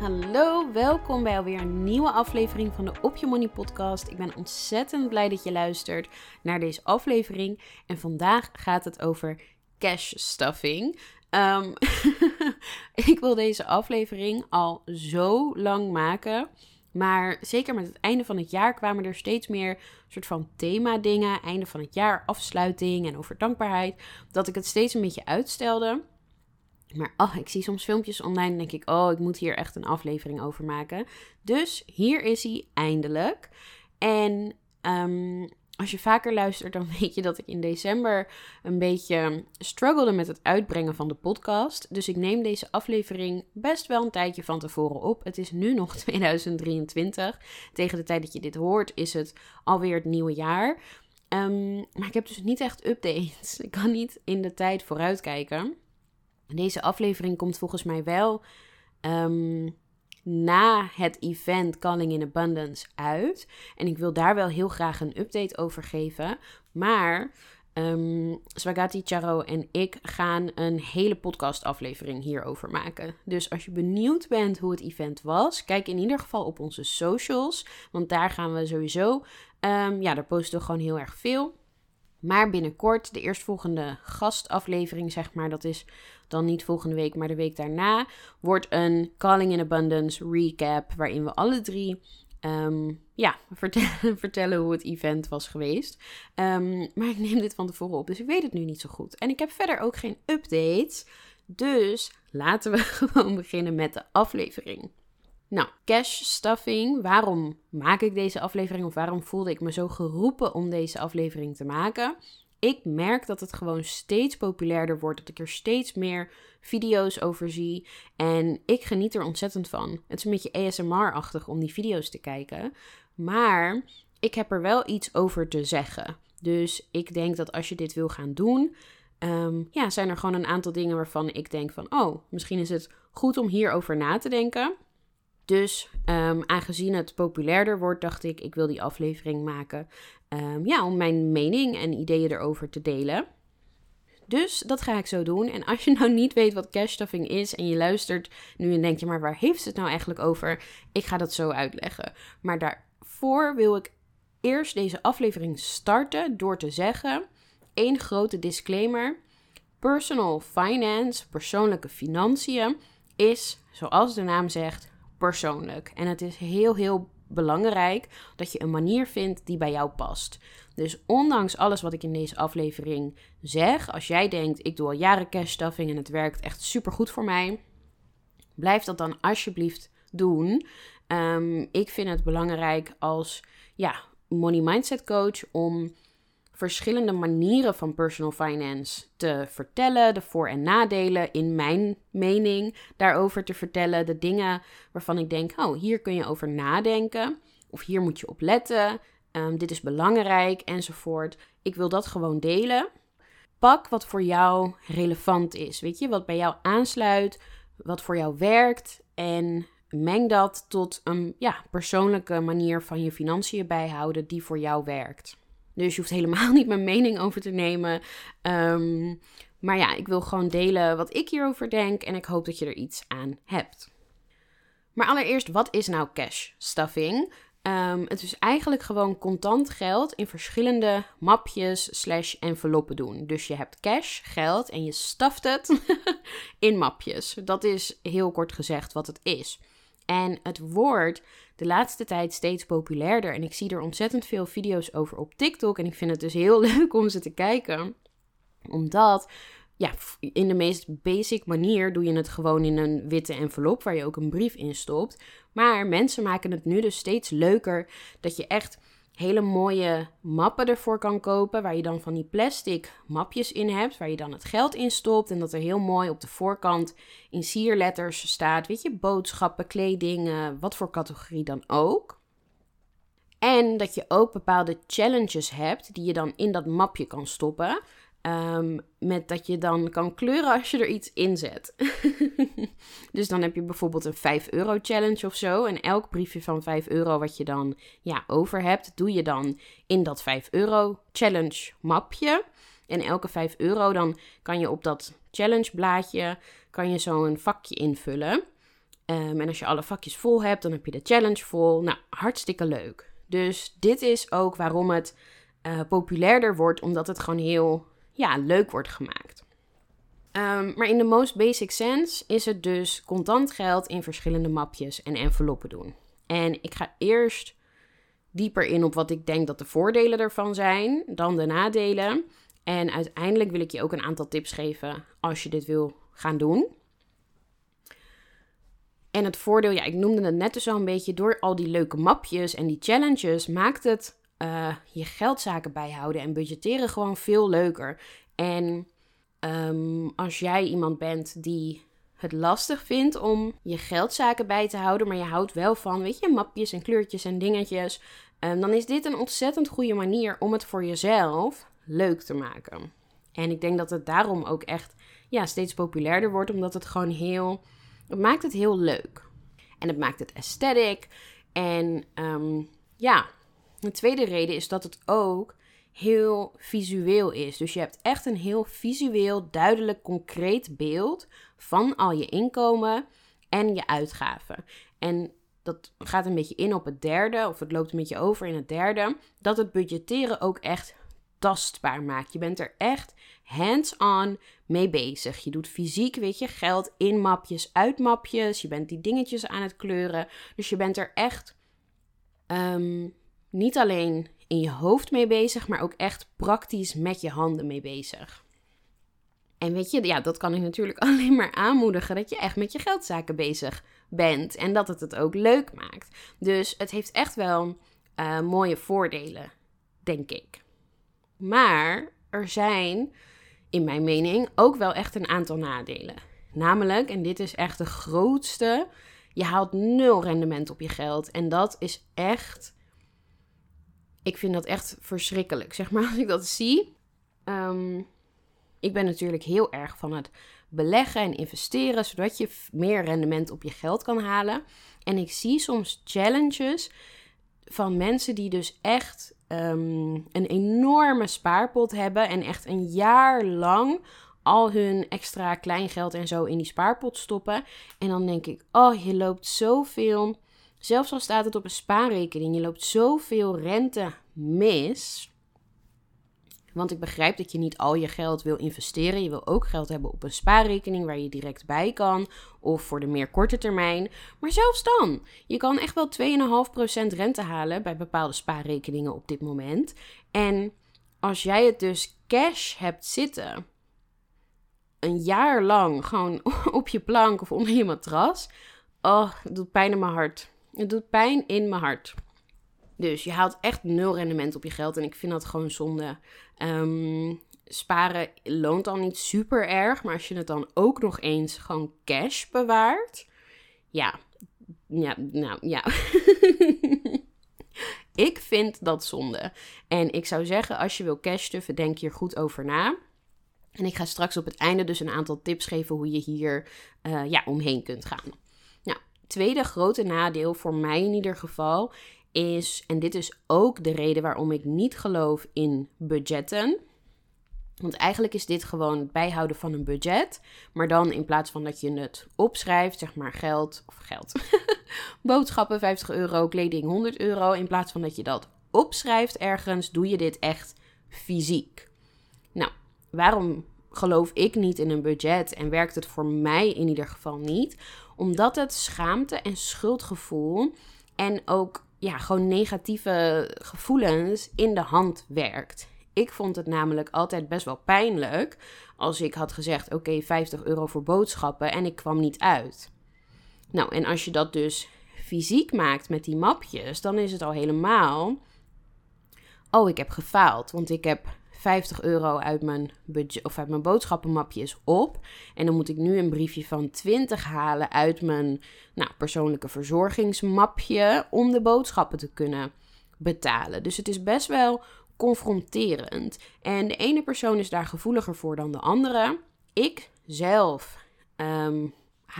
Hallo, welkom bij alweer een nieuwe aflevering van de Op Je Money podcast. Ik ben ontzettend blij dat je luistert naar deze aflevering. En vandaag gaat het over cash stuffing. Ehm, ik wil deze aflevering al zo lang maken. Maar zeker met het einde van het jaar kwamen er steeds meer soort van thema dingen. Einde van het jaar, afsluiting en over dankbaarheid. Dat ik het steeds een beetje uitstelde. Maar oh, ik zie soms filmpjes online en denk ik, oh, ik moet hier echt een aflevering over maken. Dus hier is hij eindelijk. En um, als je vaker luistert, dan weet je dat ik in december een beetje struggelde met het uitbrengen van de podcast. Dus ik neem deze aflevering best wel een tijdje van tevoren op. Het is nu nog 2023. Tegen de tijd dat je dit hoort, is het alweer het nieuwe jaar. Um, maar ik heb dus niet echt updates. Ik kan niet in de tijd vooruitkijken. Deze aflevering komt volgens mij wel um, na het event Calling in Abundance uit. En ik wil daar wel heel graag een update over geven. Maar um, Swagati Charo en ik gaan een hele podcastaflevering hierover maken. Dus als je benieuwd bent hoe het event was, kijk in ieder geval op onze socials. Want daar gaan we sowieso. Um, ja, daar posten we gewoon heel erg veel. Maar binnenkort, de eerstvolgende gastaflevering, zeg maar, dat is dan niet volgende week, maar de week daarna, wordt een Calling in Abundance recap, waarin we alle drie um, ja, vertellen, vertellen hoe het event was geweest. Um, maar ik neem dit van tevoren op, dus ik weet het nu niet zo goed. En ik heb verder ook geen updates, dus laten we gewoon beginnen met de aflevering. Nou, cash stuffing. Waarom maak ik deze aflevering of waarom voelde ik me zo geroepen om deze aflevering te maken? Ik merk dat het gewoon steeds populairder wordt, dat ik er steeds meer video's over zie en ik geniet er ontzettend van. Het is een beetje ASMR-achtig om die video's te kijken, maar ik heb er wel iets over te zeggen. Dus ik denk dat als je dit wil gaan doen, um, ja, zijn er gewoon een aantal dingen waarvan ik denk van, oh, misschien is het goed om hierover na te denken. Dus um, aangezien het populairder wordt, dacht ik, ik wil die aflevering maken. Um, ja, om mijn mening en ideeën erover te delen. Dus dat ga ik zo doen. En als je nou niet weet wat cashstuffing is en je luistert nu en denk je, maar waar heeft het nou eigenlijk over? Ik ga dat zo uitleggen. Maar daarvoor wil ik eerst deze aflevering starten door te zeggen: één grote disclaimer. Personal finance, persoonlijke financiën, is, zoals de naam zegt, persoonlijk. En het is heel, heel belangrijk dat je een manier vindt die bij jou past. Dus ondanks alles wat ik in deze aflevering zeg, als jij denkt, ik doe al jaren cashstuffing en het werkt echt super goed voor mij, blijf dat dan alsjeblieft doen. Um, ik vind het belangrijk als ja, money mindset coach om verschillende manieren van personal finance te vertellen, de voor- en nadelen in mijn mening daarover te vertellen, de dingen waarvan ik denk, oh, hier kun je over nadenken, of hier moet je op letten, um, dit is belangrijk enzovoort. Ik wil dat gewoon delen. Pak wat voor jou relevant is, weet je, wat bij jou aansluit, wat voor jou werkt en meng dat tot een ja, persoonlijke manier van je financiën bijhouden die voor jou werkt. Dus je hoeft helemaal niet mijn mening over te nemen. Um, maar ja, ik wil gewoon delen wat ik hierover denk en ik hoop dat je er iets aan hebt. Maar allereerst, wat is nou cash stuffing? Um, het is eigenlijk gewoon contant geld in verschillende mapjes slash enveloppen doen. Dus je hebt cash, geld en je staft het in mapjes. Dat is heel kort gezegd wat het is. En het wordt de laatste tijd steeds populairder. En ik zie er ontzettend veel video's over op TikTok. En ik vind het dus heel leuk om ze te kijken. Omdat ja, in de meest basic manier doe je het gewoon in een witte envelop waar je ook een brief in stopt. Maar mensen maken het nu dus steeds leuker dat je echt hele mooie mappen ervoor kan kopen. Waar je dan van die plastic mapjes in hebt. Waar je dan het geld in stopt. En dat er heel mooi op de voorkant in sierletters staat. Weet je, boodschappen, kleding, wat voor categorie dan ook. En dat je ook bepaalde challenges hebt die je dan in dat mapje kan stoppen. Ehm, met dat je dan kan kleuren als je er iets in zet. dus dan heb je bijvoorbeeld een 5 euro challenge of zo. En elk briefje van 5 euro wat je dan ja, over hebt, doe je dan in dat 5 euro challenge mapje. En elke 5 euro dan kan je op dat challenge blaadje kan je zo'n vakje invullen. Um, en als je alle vakjes vol hebt, dan heb je de challenge vol. Nou, hartstikke leuk. Dus dit is ook waarom het uh, populairder wordt, omdat het gewoon heel ja, leuk wordt gemaakt. Um, maar in de most basic sense is het dus contant geld in verschillende mapjes en enveloppen doen. En ik ga eerst dieper in op wat ik denk dat de voordelen ervan zijn, dan de nadelen. En uiteindelijk wil ik je ook een aantal tips geven als je dit wil gaan doen. En het voordeel, ja, ik noemde het net dus een beetje, door al die leuke mapjes en die challenges maakt het uh, je geldzaken bijhouden en budgetteren gewoon veel leuker. En ehm, als jij iemand bent die het lastig vindt om je geldzaken bij te houden, maar je houdt wel van, weet je, mapjes en kleurtjes en dingetjes, um, dan is dit een ontzettend goede manier om het voor jezelf leuk te maken. En ik denk dat het daarom ook echt ja, steeds populairder wordt, omdat het gewoon heel. Het maakt het heel leuk. En het maakt het aesthetic. En um, ja, de tweede reden is dat het ook heel visueel is. Dus je hebt echt een heel visueel, duidelijk, concreet beeld van al je inkomen en je uitgaven. En dat gaat een beetje in op het derde, of het loopt een beetje over in het derde, dat het budgetteren ook echt tastbaar maakt. Je bent er echt hands-on mee bezig. Je doet fysiek, weet je, geld in mapjes, uit mapjes. Je bent die dingetjes aan het kleuren. Dus je bent er echt ehm, niet alleen in je hoofd mee bezig, maar ook echt praktisch met je handen mee bezig. En weet je, ja, dat kan ik natuurlijk alleen maar aanmoedigen dat je echt met je geldzaken bezig bent en dat het het ook leuk maakt. Dus het heeft echt wel uh, mooie voordelen, denk ik. Maar er zijn, in mijn mening, ook wel echt een aantal nadelen. Namelijk, en dit is echt de grootste, je haalt nul rendement op je geld. En dat is echt ik vind dat echt verschrikkelijk, zeg maar, als ik dat zie. Um, ik ben natuurlijk heel erg van het beleggen en investeren, zodat je meer rendement op je geld kan halen. En ik zie soms challenges van mensen die dus echt um, een enorme spaarpot hebben en echt een jaar lang al hun extra kleingeld en zo in die spaarpot stoppen. En dan denk ik, oh, je loopt zoveel Zelfs al staat het op een spaarrekening, je loopt zoveel rente mis. Want ik begrijp dat je niet al je geld wil investeren. Je wil ook geld hebben op een spaarrekening waar je direct bij kan. Of voor de meer korte termijn. Maar zelfs dan, je kan echt wel 2,5% rente halen bij bepaalde spaarrekeningen op dit moment. En als jij het dus cash hebt zitten, een jaar lang gewoon op je plank of onder je matras. Oh, het doet pijn in mijn hart. Het doet pijn in mijn hart. Dus je haalt echt nul rendement op je geld. En ik vind dat gewoon zonde. Um, sparen loont al niet super erg. Maar als je het dan ook nog eens gewoon cash bewaart. Ja, ja, nou ja. ik vind dat zonde. En ik zou zeggen, als je wil cash stuffen, denk hier goed over na. En ik ga straks op het einde dus een aantal tips geven hoe je hier uh, ja, omheen kunt gaan tweede grote nadeel, voor mij in ieder geval, is, en dit is ook de reden waarom ik niet geloof in budgetten. Want eigenlijk is dit gewoon het bijhouden van een budget. Maar dan in plaats van dat je het opschrijft, zeg maar geld of geld. Boodschappen 50 euro, kleding 100 euro. In plaats van dat je dat opschrijft ergens, doe je dit echt fysiek. Nou, waarom geloof ik niet in een budget en werkt het voor mij in ieder geval niet? Omdat het schaamte en schuldgevoel en ook ja, gewoon negatieve gevoelens in de hand werkt. Ik vond het namelijk altijd best wel pijnlijk als ik had gezegd: oké, 50 euro voor boodschappen en ik kwam niet uit. Nou, en als je dat dus fysiek maakt met die mapjes, dan is het al helemaal. Oh, ik heb gefaald, want ik heb 50 euro uit mijn, budget, of uit mijn boodschappenmapjes op. En dan moet ik nu een briefje van 20 halen uit mijn nou, persoonlijke verzorgingsmapje om de boodschappen te kunnen betalen. Dus het is best wel confronterend. En de ene persoon is daar gevoeliger voor dan de andere. Ik zelf, ehm,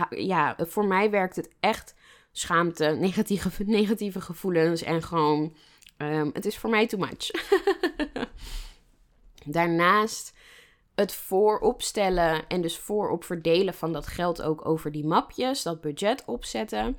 ja, voor mij werkt het echt schaamte, negatieve, negatieve gevoelens en gewoon, um, het is voor mij too much. Daarnaast het vooropstellen en dus voorop verdelen van dat geld ook over die mapjes, dat budget opzetten,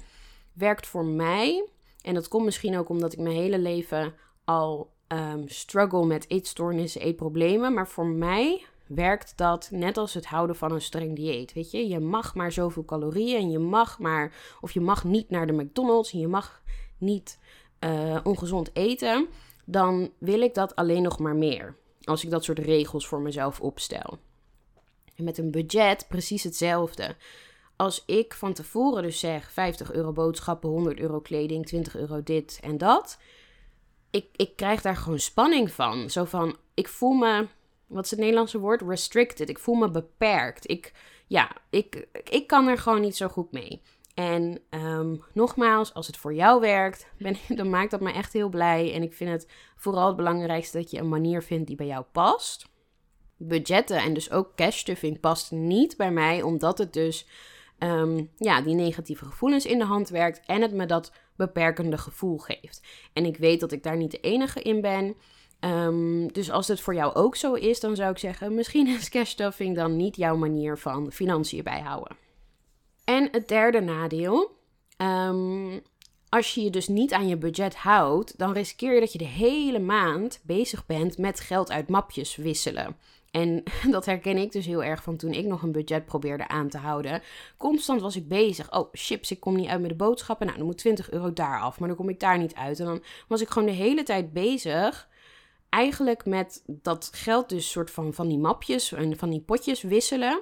werkt voor mij. En dat komt misschien ook omdat ik mijn hele leven al um, struggle met eetstoornissen, eetproblemen. Maar voor mij werkt dat net als het houden van een streng dieet. Weet je, je mag maar zoveel calorieën en je mag maar, of je mag niet naar de McDonald's en je mag niet uh, ongezond eten. Dan wil ik dat alleen nog maar meer. Als ik dat soort regels voor mezelf opstel. En met een budget precies hetzelfde. Als ik van tevoren dus zeg 50 euro boodschappen, 100 euro kleding, 20 euro dit en dat. Ik, ik krijg daar gewoon spanning van. Zo van, ik voel me, wat is het Nederlandse woord? Restricted. Ik voel me beperkt. Ik, ja, ik, ik kan er gewoon niet zo goed mee. En um, nogmaals, als het voor jou werkt, ben, dan maakt dat me echt heel blij. En ik vind het vooral het belangrijkste dat je een manier vindt die bij jou past. Budgetten en dus ook cash stuffing past niet bij mij, omdat het dus um, ja, die negatieve gevoelens in de hand werkt en het me dat beperkende gevoel geeft. En ik weet dat ik daar niet de enige in ben. Um, dus als het voor jou ook zo is, dan zou ik zeggen: misschien is cash stuffing dan niet jouw manier van financiën bijhouden. En het derde nadeel. Um, als je je dus niet aan je budget houdt, dan riskeer je dat je de hele maand bezig bent met geld uit mapjes wisselen. En dat herken ik dus heel erg van toen ik nog een budget probeerde aan te houden. Constant was ik bezig. Oh, chips, ik kom niet uit met de boodschappen. Nou, dan moet 20 euro daar af, maar dan kom ik daar niet uit. En dan was ik gewoon de hele tijd bezig. Eigenlijk met dat geld dus soort van van die mapjes en van die potjes wisselen.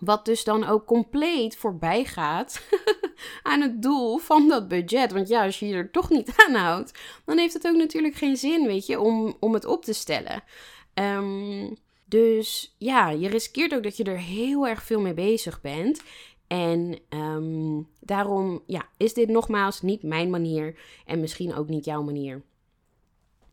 Wat dus dan ook compleet voorbij gaat aan het doel van dat budget. Want ja, als je je er toch niet aan houdt, dan heeft het ook natuurlijk geen zin, weet je, om, om het op te stellen. Um, dus ja, je riskeert ook dat je er heel erg veel mee bezig bent. En um, daarom ja, is dit nogmaals niet mijn manier en misschien ook niet jouw manier.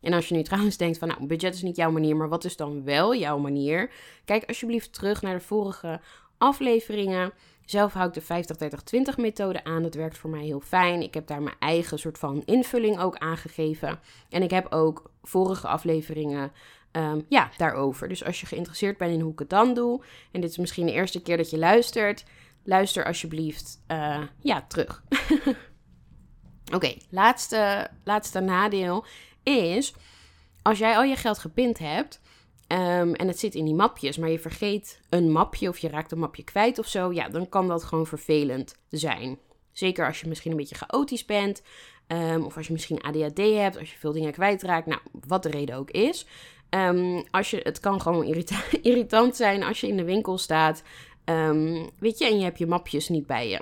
En als je nu trouwens denkt van, nou, budget is niet jouw manier, maar wat is dan wel jouw manier? Kijk alsjeblieft terug naar de vorige afleveringen. Zelf hou ik de 50-30-20 methode aan. Dat werkt voor mij heel fijn. Ik heb daar mijn eigen soort van invulling ook aangegeven. En ik heb ook vorige afleveringen um, ja, daarover. Dus als je geïnteresseerd bent in hoe ik het dan doe, en dit is misschien de eerste keer dat je luistert, luister alsjeblieft uh, ja, terug. Oké, laatste, laatste nadeel is, als jij al je geld gepind hebt, Um, en het zit in die mapjes, maar je vergeet een mapje of je raakt een mapje kwijt of zo. Ja, dan kan dat gewoon vervelend zijn. Zeker als je misschien een beetje chaotisch bent. Um, of als je misschien ADHD hebt, als je veel dingen kwijtraakt. Nou, wat de reden ook is. Um, als je, het kan gewoon irritant zijn als je in de winkel staat. weet je, en je hebt je mapjes niet bij je.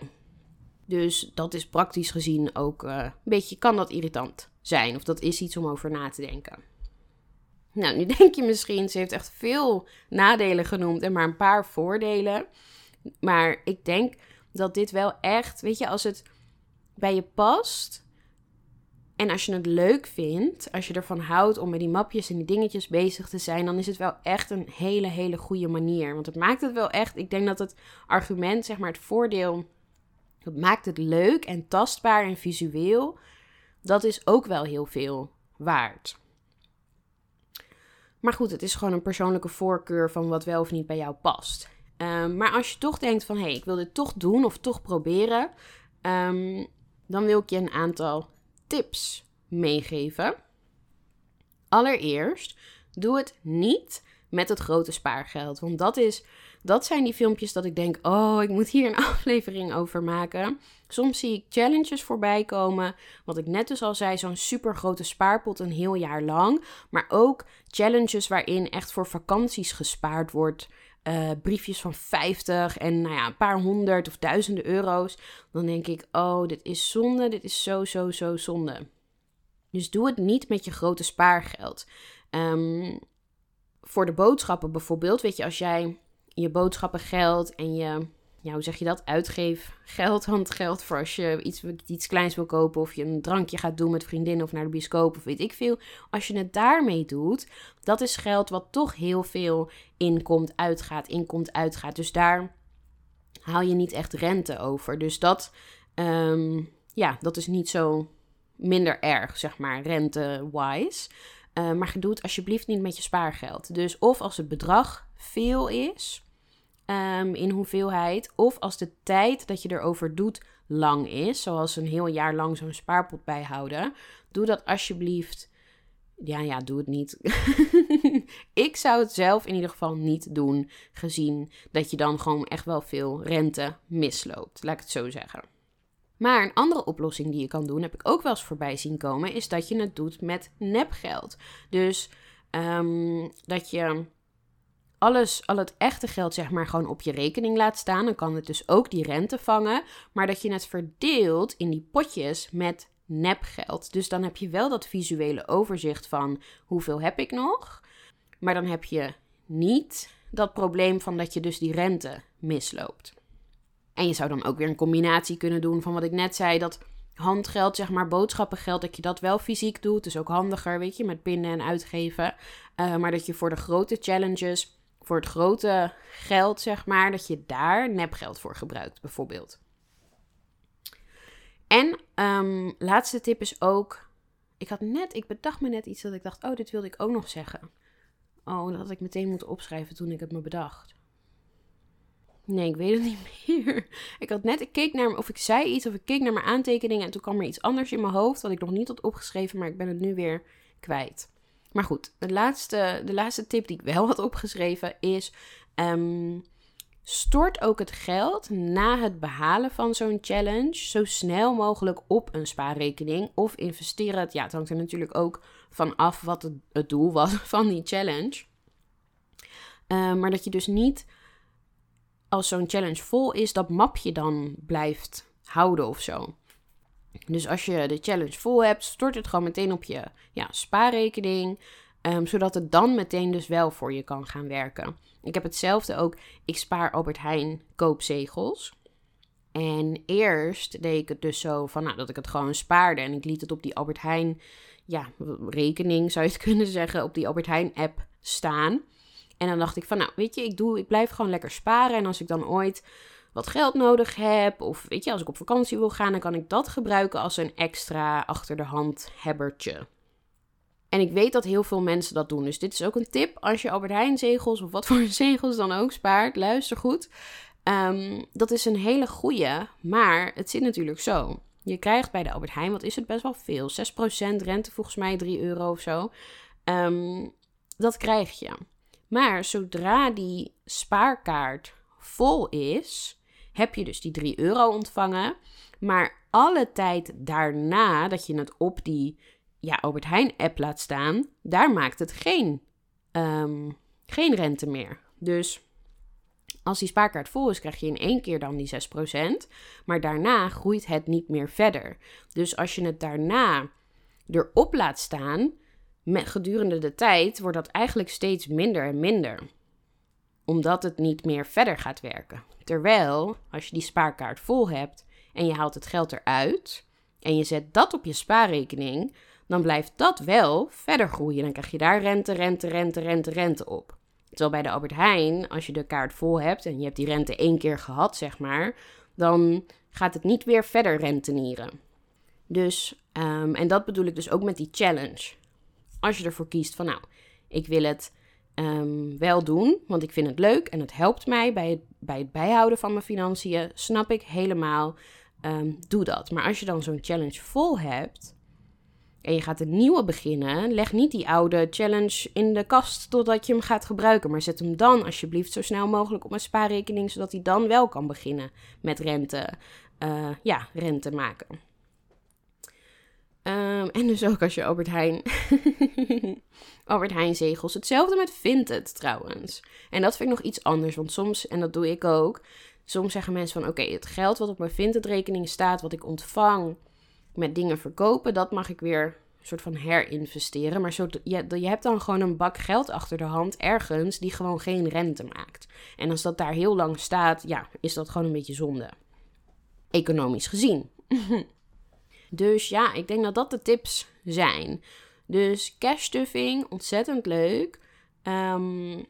Dus dat is praktisch gezien ook uh, een beetje, kan dat irritant zijn. Of dat is iets om over na te denken. Nou, nu denk je misschien, ze heeft echt veel nadelen genoemd en maar een paar voordelen. Maar ik denk dat dit wel echt, weet je, als het bij je past. En als je het leuk vindt, als je ervan houdt om met die mapjes en die dingetjes bezig te zijn, dan is het wel echt een hele, hele goede manier. Want het maakt het wel echt, ik denk dat het argument, zeg maar het voordeel, het maakt het leuk en tastbaar en visueel. Dat is ook wel heel veel waard. Maar goed, het is gewoon een persoonlijke voorkeur van wat wel of niet bij jou past. Ehm, maar als je toch denkt van hé, hey, ik wil dit toch doen of toch proberen, um, dan wil ik je een aantal tips meegeven. Allereerst, doe het niet met het grote spaargeld. Want dat is dat zijn die filmpjes dat ik denk: oh, ik moet hier een aflevering over maken. Soms zie ik challenges voorbij komen. Wat ik net dus al zei, zo'n super grote spaarpot een heel jaar lang. Maar ook challenges waarin echt voor vakanties gespaard wordt. Uh, briefjes van 50 en nou ja, een paar honderd of duizenden euro's. Dan denk ik: oh, dit is zonde. Dit is zo, zo, zo zonde. Dus doe het niet met je grote spaargeld. Um, voor de boodschappen bijvoorbeeld, weet je, als jij je boodschappen geld en je, ja, hoe zeg je dat, uitgeef geld, handgeld voor als je iets, iets kleins wil kopen of je een drankje gaat doen met vriendinnen of naar de bioscoop of weet ik veel. Als je het daarmee doet, dat is geld wat toch heel veel inkomt, uitgaat, inkomt, uitgaat. Dus daar haal je niet echt rente over. Dus dat, um, ja, dat is niet zo minder erg, zeg maar, rente-wise. Uh, maar doe het alsjeblieft niet met je spaargeld. Dus of als het bedrag veel is um, in hoeveelheid, of als de tijd dat je erover doet lang is, zoals een heel jaar lang zo'n spaarpot bijhouden, doe dat alsjeblieft. Ja, ja, doe het niet. ik zou het zelf in ieder geval niet doen, gezien dat je dan gewoon echt wel veel rente misloopt. Laat ik het zo zeggen. Maar een andere oplossing die je kan doen, heb ik ook wel eens voorbij zien komen, is dat je het doet met nepgeld. Dus um, dat je alles, al het echte geld, zeg maar, gewoon op je rekening laat staan. Dan kan het dus ook die rente vangen. Maar dat je het verdeelt in die potjes met nepgeld. Dus dan heb je wel dat visuele overzicht van hoeveel heb ik nog. Maar dan heb je niet dat probleem van dat je dus die rente misloopt. En je zou dan ook weer een combinatie kunnen doen van wat ik net zei, dat handgeld, zeg maar boodschappengeld, dat je dat wel fysiek doet. Dus ook handiger, weet je, met pinnen en uitgeven. Uh, maar dat je voor de grote challenges, voor het grote geld, zeg maar, dat je daar nepgeld voor gebruikt, bijvoorbeeld. En um, laatste tip is ook, ik had net, ik bedacht me net iets dat ik dacht, oh, dit wilde ik ook nog zeggen. Oh, dat had ik meteen moeten opschrijven toen ik het me bedacht. Nee, ik weet het niet meer. Ik had net, ik keek naar, of ik zei iets, of ik keek naar mijn aantekeningen en toen kwam er iets anders in mijn hoofd, wat ik nog niet had opgeschreven, maar ik ben het nu weer kwijt. Maar goed, de laatste, de laatste tip die ik wel had opgeschreven is, um, stort ook het geld na het behalen van zo'n challenge zo snel mogelijk op een spaarrekening of investeer het. Ja, het hangt er natuurlijk ook van af wat het, het doel was van die challenge. Uh, maar dat je dus niet als zo'n challenge vol is, dat mapje dan blijft houden of zo. Dus als je de challenge vol hebt, stort het gewoon meteen op je ja, spaarrekening. Um, zodat het dan meteen dus wel voor je kan gaan werken. Ik heb hetzelfde ook. Ik spaar Albert Heijn koopzegels. En eerst deed ik het dus zo van nou, dat ik het gewoon spaarde. En ik liet het op die Albert Heijn ja, rekening, zou je het kunnen zeggen, op die Albert Heijn app staan. En dan dacht ik van, nou, weet je, ik, doe, ik blijf gewoon lekker sparen. En als ik dan ooit wat geld nodig heb, of weet je, als ik op vakantie wil gaan, dan kan ik dat gebruiken als een extra achter de hand hebbertje. En ik weet dat heel veel mensen dat doen. Dus dit is ook een tip. Als je Albert Heijn zegels of wat voor zegels dan ook spaart, luister goed. Ehm, dat is een hele goede, maar het zit natuurlijk zo. Je krijgt bij de Albert Heijn, wat is het best wel veel? 6% rente, volgens mij 3 euro of zo. Um, dat krijg je. Maar zodra die spaarkaart vol is, heb je dus die 3 euro ontvangen. Maar alle tijd daarna dat je het op die ja, Albert Heijn app laat staan, daar maakt het geen, um, geen rente meer. Dus als die spaarkaart vol is, krijg je in één keer dan die 6%. Maar daarna groeit het niet meer verder. Dus als je het daarna erop laat staan, met, gedurende de tijd wordt dat eigenlijk steeds minder en minder. Omdat het niet meer verder gaat werken. Terwijl, als je die spaarkaart vol hebt en je haalt het geld eruit en je zet dat op je spaarrekening, dan blijft dat wel verder groeien. Dan krijg je daar rente, rente, rente, rente, rente op. Terwijl bij de Albert Heijn, als je de kaart vol hebt en je hebt die rente één keer gehad, zeg maar, dan gaat het niet weer verder rentenieren. Dus, um, en dat bedoel ik dus ook met die challenge. Als je ervoor kiest van nou, ik wil het um, wel doen, want ik vind het leuk en het helpt mij bij het, bij het bijhouden van mijn financiën, snap ik helemaal. Um, doe dat. Maar als je dan zo'n challenge vol hebt en je gaat een nieuwe beginnen, leg niet die oude challenge in de kast totdat je hem gaat gebruiken. Maar zet hem dan alsjeblieft zo snel mogelijk op een spaarrekening, zodat hij dan wel kan beginnen met rente, uh, ja, rente maken. Um, en dus ook als je Albert Heijn, Albert Heijn zegels. Hetzelfde met Vinted trouwens. En dat vind ik nog iets anders, want soms, en dat doe ik ook, soms zeggen mensen van oké, het geld wat op mijn Vinted rekening staat, wat ik ontvang met dingen verkopen, dat mag ik weer soort van herinvesteren. Maar zo, je, je hebt dan gewoon een bak geld achter de hand ergens die gewoon geen rente maakt. En als dat daar heel lang staat, ja, is dat gewoon een beetje zonde. Economisch gezien. dus ja, ik denk dat dat de tips zijn. Dus cash stuffing, ontzettend leuk. Um,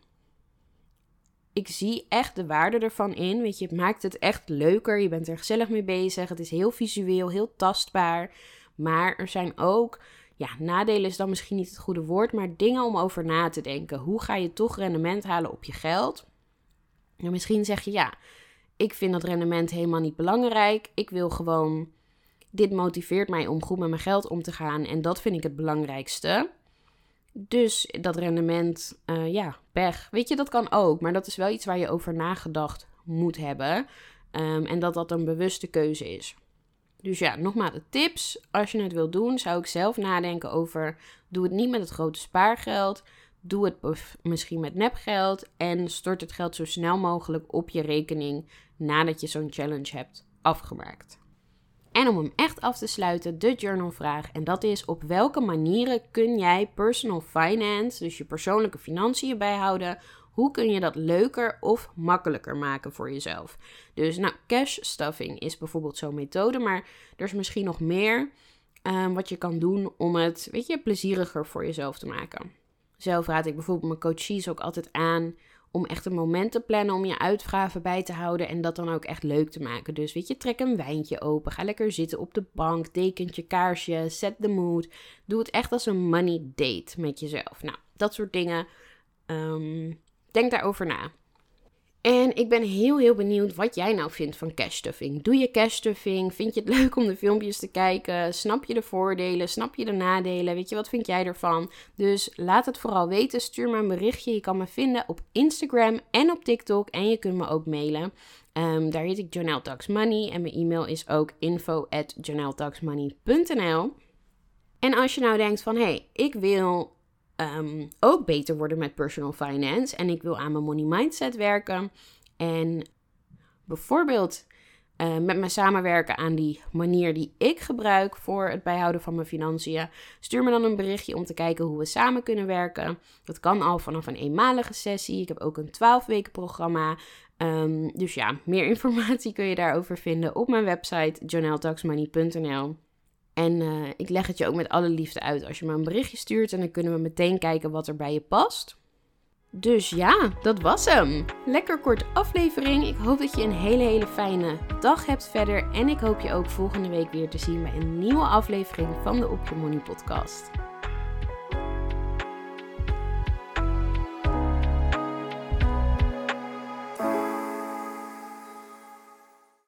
ik zie echt de waarde ervan in. Weet je, het maakt het echt leuker. Je bent er gezellig mee bezig. Het is heel visueel, heel tastbaar. Maar er zijn ook, ja, nadelen is dan misschien niet het goede woord, maar dingen om over na te denken. Hoe ga je toch rendement halen op je geld? En misschien zeg je, ja, ik vind dat rendement helemaal niet belangrijk. Ik wil gewoon, dit motiveert mij om goed met mijn geld om te gaan en dat vind ik het belangrijkste. Dus dat rendement, uh, ja, pech. Weet je, dat kan ook. Maar dat is wel iets waar je over nagedacht moet hebben. Um, en dat dat een bewuste keuze is. Dus ja, nogmaals, de tips. Als je het wilt doen, zou ik zelf nadenken over: doe het niet met het grote spaargeld. Doe het misschien met nepgeld. En stort het geld zo snel mogelijk op je rekening nadat je zo'n challenge hebt afgemaakt. En om hem echt af te sluiten, de journalvraag. En dat is: op welke manieren kun jij personal finance, dus je persoonlijke financiën bijhouden? Hoe kun je dat leuker of makkelijker maken voor jezelf? Dus, nou, cash stuffing is bijvoorbeeld zo'n methode, maar er is misschien nog meer um, wat je kan doen om het, weet je, plezieriger voor jezelf te maken. Zelf raad ik bijvoorbeeld mijn coaches ook altijd aan om echt een moment te plannen om je uitgaven bij te houden en dat dan ook echt leuk te maken. Dus weet je, trek een wijntje open, ga lekker zitten op de bank, dekentje, kaarsje, set the mood. Doe het echt als een money date met jezelf. Nou, dat soort dingen. Um, denk daarover na. En ik ben heel, heel benieuwd wat jij nou vindt van cashstuffing. Doe je cashstuffing? Vind je het leuk om de filmpjes te kijken? Snap je de voordelen? Snap je de nadelen? Weet je, wat vind jij ervan? Dus laat het vooral weten. Stuur me een berichtje. Je kan me vinden op Instagram en op TikTok. En je kunt me ook mailen. Um, daar heet ik Janelle Talks Money. En mijn e-mail is ook info at En als je nou denkt van, hé, hey, ik wil um, ook beter worden met personal finance. En ik wil aan mijn money mindset werken. En bijvoorbeeld uh, met me samenwerken aan die manier die ik gebruik voor het bijhouden van mijn financiën. Stuur me dan een berichtje om te kijken hoe we samen kunnen werken. Dat kan al vanaf een eenmalige sessie. Ik heb ook een 12 weken programma. Um, dus ja, meer informatie kun je daarover vinden op mijn website journaltaxmoney.nl. En uh, ik leg het je ook met alle liefde uit als je me een berichtje stuurt. En dan kunnen we meteen kijken wat er bij je past. Dus ja, dat was hem. Lekker kort aflevering. Ik hoop dat je een hele, hele fijne dag hebt verder. En ik hoop je ook volgende week weer te zien bij een nieuwe aflevering van de Op Je Money podcast.